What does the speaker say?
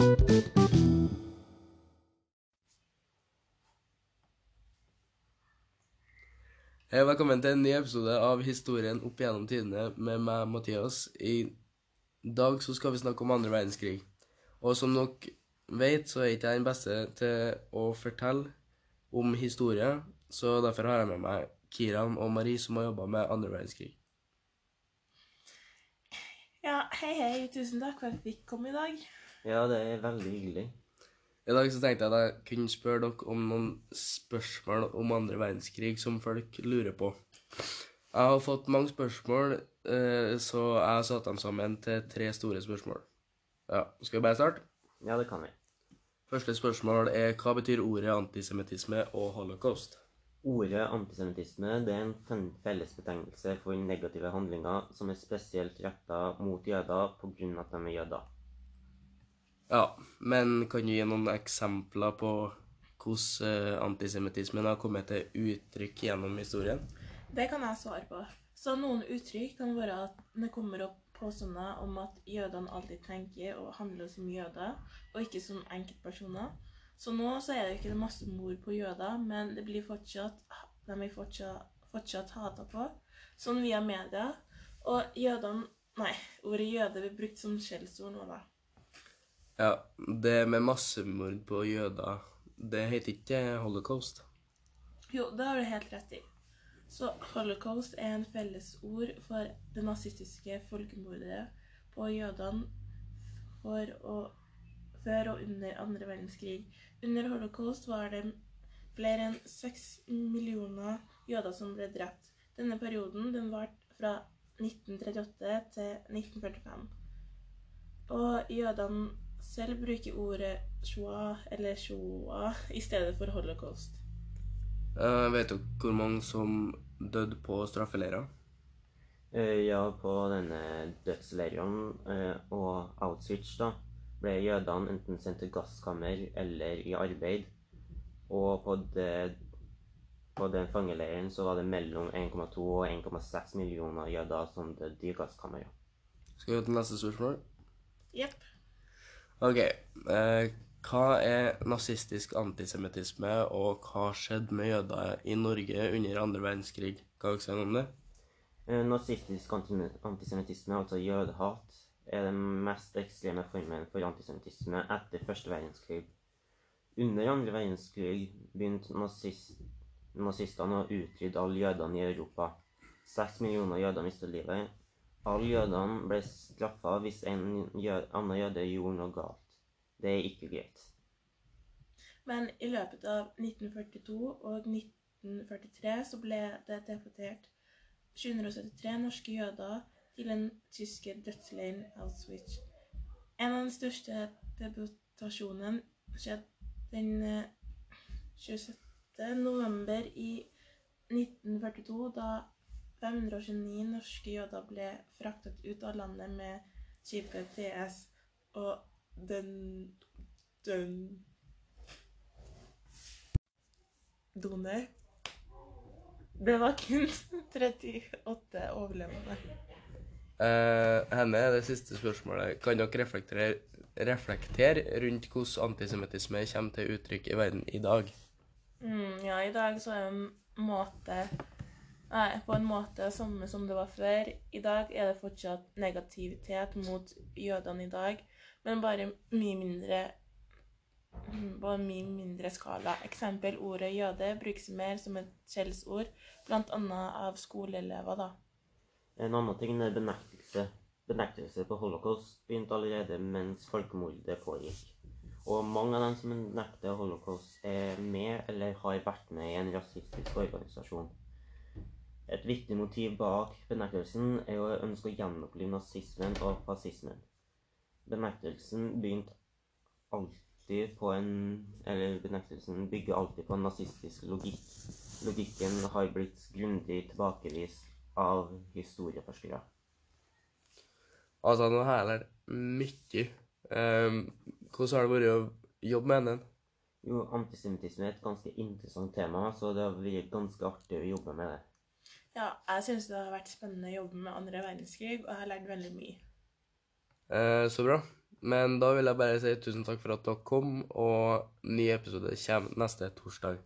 Hei, velkommen til en ny episode av Historien opp gjennom tidene med meg, Mathias. I dag så skal vi snakke om andre verdenskrig. Og som dere vet, så er ikke jeg den beste til å fortelle om historie, så derfor har jeg med meg Kiran og Marie, som har jobba med andre verdenskrig. Ja, hei, hei. Tusen takk for at jeg fikk komme i dag. Ja, det er veldig hyggelig. I dag så tenkte jeg at jeg kunne spørre dere om noen spørsmål om andre verdenskrig som folk lurer på. Jeg har fått mange spørsmål, eh, så jeg har satt dem sammen til tre store spørsmål. Ja, Skal vi bare starte? Ja, det kan vi. Første spørsmål er hva betyr ordet antisemittisme og holocaust? Ordet antisemittisme det er en fellesbetegnelse for negative handlinger som er spesielt retta mot jøder pga. at de er jøder. Ja, men kan du gi noen eksempler på hvordan eh, antisemittismen har kommet til uttrykk gjennom historien? Det kan jeg svare på. Så noen uttrykk kan være at det kommer opp påstander om at jødene alltid tenker og handler som jøder, og ikke som enkeltpersoner. Så nå så er det ikke masse mord på jøder, men det blir fortsatt, de blir fortsatt, fortsatt hata på, sånn via media. Og jødene Nei, ordet jøde blir brukt som skjellsord nå, da. Ja, det med massemord på jøder, det heter ikke holocaust. Jo, det har du helt rett i. Så holocaust er en fellesord for det nazistiske folkemordet på jødene og, før og under andre verdenskrig. Under holocaust var det flere enn seks millioner jøder som ble drept. Denne perioden den varte fra 1938 til 1945. Og jødene selv bruker ordet shua eller shua i stedet for holocaust. Uh, vet dere hvor mange som døde på straffeleirer? Uh, Ja, på denne dødsleiren uh, og Auschwitz da, ble jødene enten sendt til gasskammer eller i arbeid. Og på, det, på den fangeleiren så var det mellom 1,2 og 1,6 millioner jøder som døde i gasskammer. Skal vi gå til neste spørsmål? Jepp. Ok. Eh, hva er nazistisk antisemittisme, og hva skjedde med jøder i Norge under andre verdenskrig? Hva dere si om det? Eh, Nazistisk anti- antisemittisme, altså jødehat, er den mest ekstreme formen for antisemittisme etter første verdenskrig. Under andre verdenskrig begynte nazist, nazistene å utrydde alle jødene i Europa. Seks millioner jøder mistet livet. Alle jødene ble straffa hvis en jød, annen jøde gjorde noe galt. Det er ikke greit. Men i løpet av 1942 og 1943 så ble det deportert 773 norske jøder til den tyske dødsleiren Auschwitz. En av de største deportasjonene skjedde den eh, 26. november i 1942, da 529 norske jøder ble fraktet ut av landet med skipet TS og den den Donor. Det var kun 38 overlevende. Uh, henne er det siste spørsmålet. Kan dere reflektere, reflektere rundt hvordan antisemittisme kommer til uttrykk i verden i dag? Mm, ja, i dag så er det en måte Nei, på en måte samme som det var før. I dag er det fortsatt negativitet mot jødene i dag, men bare mye mindre på en mye mindre skala. Eksempel ordet jøde brukes mer som et skjellsord, bl.a. av skoleelever, da. En annen ting er benektelse. Benektelse på holocaust begynte allerede mens folkemordet pågikk. Og mange av dem som nekter holocaust, er med eller har vært med i en rasistisk organisasjon. Et viktig motiv bak benektelsen er å ønske å gjenopplive nazismen og fascismen. Benektelsen begynte alltid på en Eller benektelsen bygger alltid på en nazistisk logikk. Logikken har blitt grundig tilbakevist av historieforskere. Altså, nå har jeg lært mye. Um, hvordan har det vært å jobbe med den? Jo, antisemittisme er et ganske interessant tema, så det har vært ganske artig å jobbe med det. Ja, jeg syns det har vært spennende å jobbe med andre verdenskrig, og jeg har lært veldig mye. Eh, så bra. Men da vil jeg bare si tusen takk for at dere kom, og ny episode kommer neste torsdag.